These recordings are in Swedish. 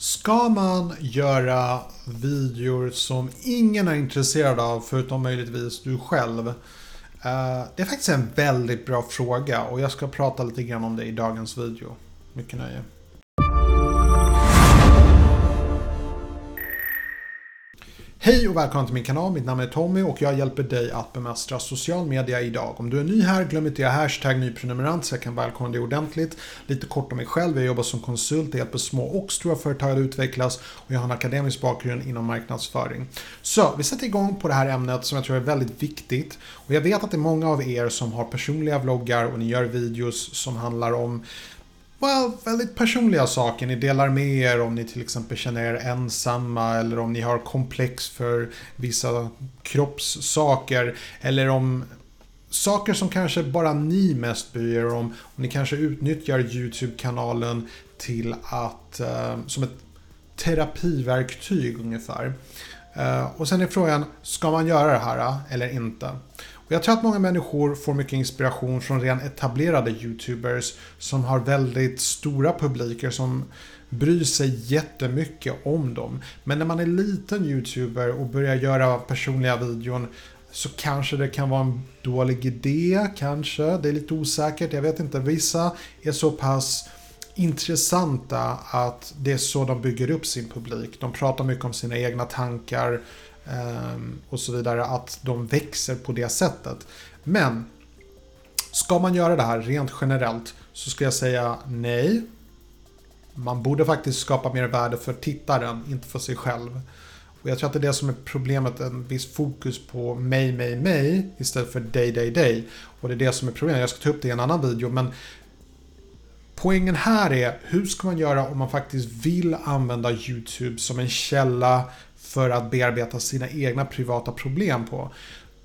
Ska man göra videor som ingen är intresserad av förutom möjligtvis du själv? Eh, det är faktiskt en väldigt bra fråga och jag ska prata lite grann om det i dagens video. Mycket nöje. Hej och välkommen till min kanal, mitt namn är Tommy och jag hjälper dig att bemästra social media idag. Om du är ny här, glöm inte att hashtag nyprenumerant så jag kan välkomna dig ordentligt. Lite kort om mig själv, jag jobbar som konsult, jag hjälper små och stora företag att utvecklas och jag har en akademisk bakgrund inom marknadsföring. Så, vi sätter igång på det här ämnet som jag tror är väldigt viktigt. Och jag vet att det är många av er som har personliga vloggar och ni gör videos som handlar om well, väldigt personliga saker. Ni delar med er om ni till exempel känner er ensamma eller om ni har komplex för vissa kroppssaker. Eller om saker som kanske bara ni mest bryr er om. Och ni kanske utnyttjar YouTube-kanalen till att, eh, som ett terapiverktyg ungefär. Eh, och sen är frågan, ska man göra det här eh, eller inte? Och jag tror att många människor får mycket inspiration från redan etablerade YouTubers som har väldigt stora publiker som bryr sig jättemycket om dem. Men när man är liten YouTuber och börjar göra personliga videon så kanske det kan vara en dålig idé, kanske. Det är lite osäkert, jag vet inte. Vissa är så pass intressanta att det är så de bygger upp sin publik. De pratar mycket om sina egna tankar, Ehm, och så vidare, att de växer på det sättet. Men ska man göra det här rent generellt så ska jag säga nej. Man borde faktiskt skapa mer värde för tittaren, inte för sig själv. Och jag tror att det är det som är problemet, en viss fokus på mig, mig, mig istället för dig, dig, dig. Och det är det som är problemet. Jag ska ta upp det i en annan video, men poängen här är hur ska man göra om man faktiskt vill använda YouTube som en källa för att bearbeta sina egna privata problem på.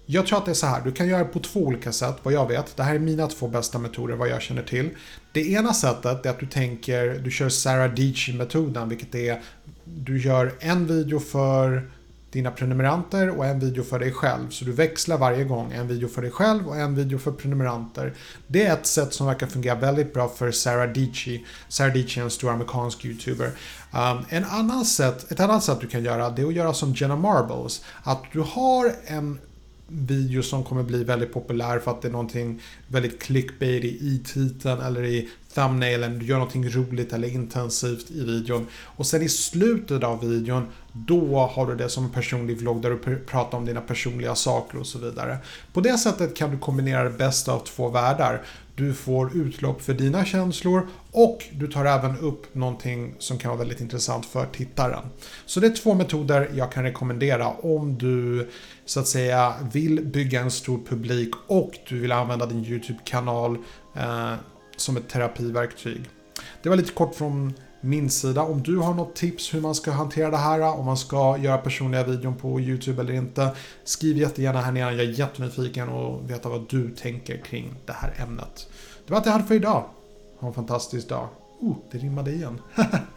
Jag tror att det är så här, du kan göra det på två olika sätt vad jag vet. Det här är mina två bästa metoder vad jag känner till. Det ena sättet är att du tänker, du kör Sarah Deechy metoden vilket är du gör en video för dina prenumeranter och en video för dig själv. Så du växlar varje gång. En video för dig själv och en video för prenumeranter. Det är ett sätt som verkar fungera väldigt bra för Sarah Dici. Sarah Dici är en stor amerikansk YouTuber. Um, en annan sätt, ett annat sätt du kan göra det är att göra som Jenna Marbles. Att du har en video som kommer bli väldigt populär för att det är någonting väldigt clickbait i titeln eller i thumbnailen. Du gör någonting roligt eller intensivt i videon. Och sen i slutet av videon, då har du det som en personlig vlogg där du pratar om dina personliga saker och så vidare. På det sättet kan du kombinera det bästa av två världar. Du får utlopp för dina känslor och du tar även upp någonting som kan vara väldigt intressant för tittaren. Så det är två metoder jag kan rekommendera om du så att säga vill bygga en stor publik och du vill använda din YouTube-kanal eh, som ett terapiverktyg. Det var lite kort från min sida. Om du har något tips hur man ska hantera det här, om man ska göra personliga videon på YouTube eller inte. Skriv jättegärna här nere, jag är jättenyfiken och veta vad du tänker kring det här ämnet. Det var allt jag hade för idag. Ha en fantastisk dag. Oh, det rimmade igen.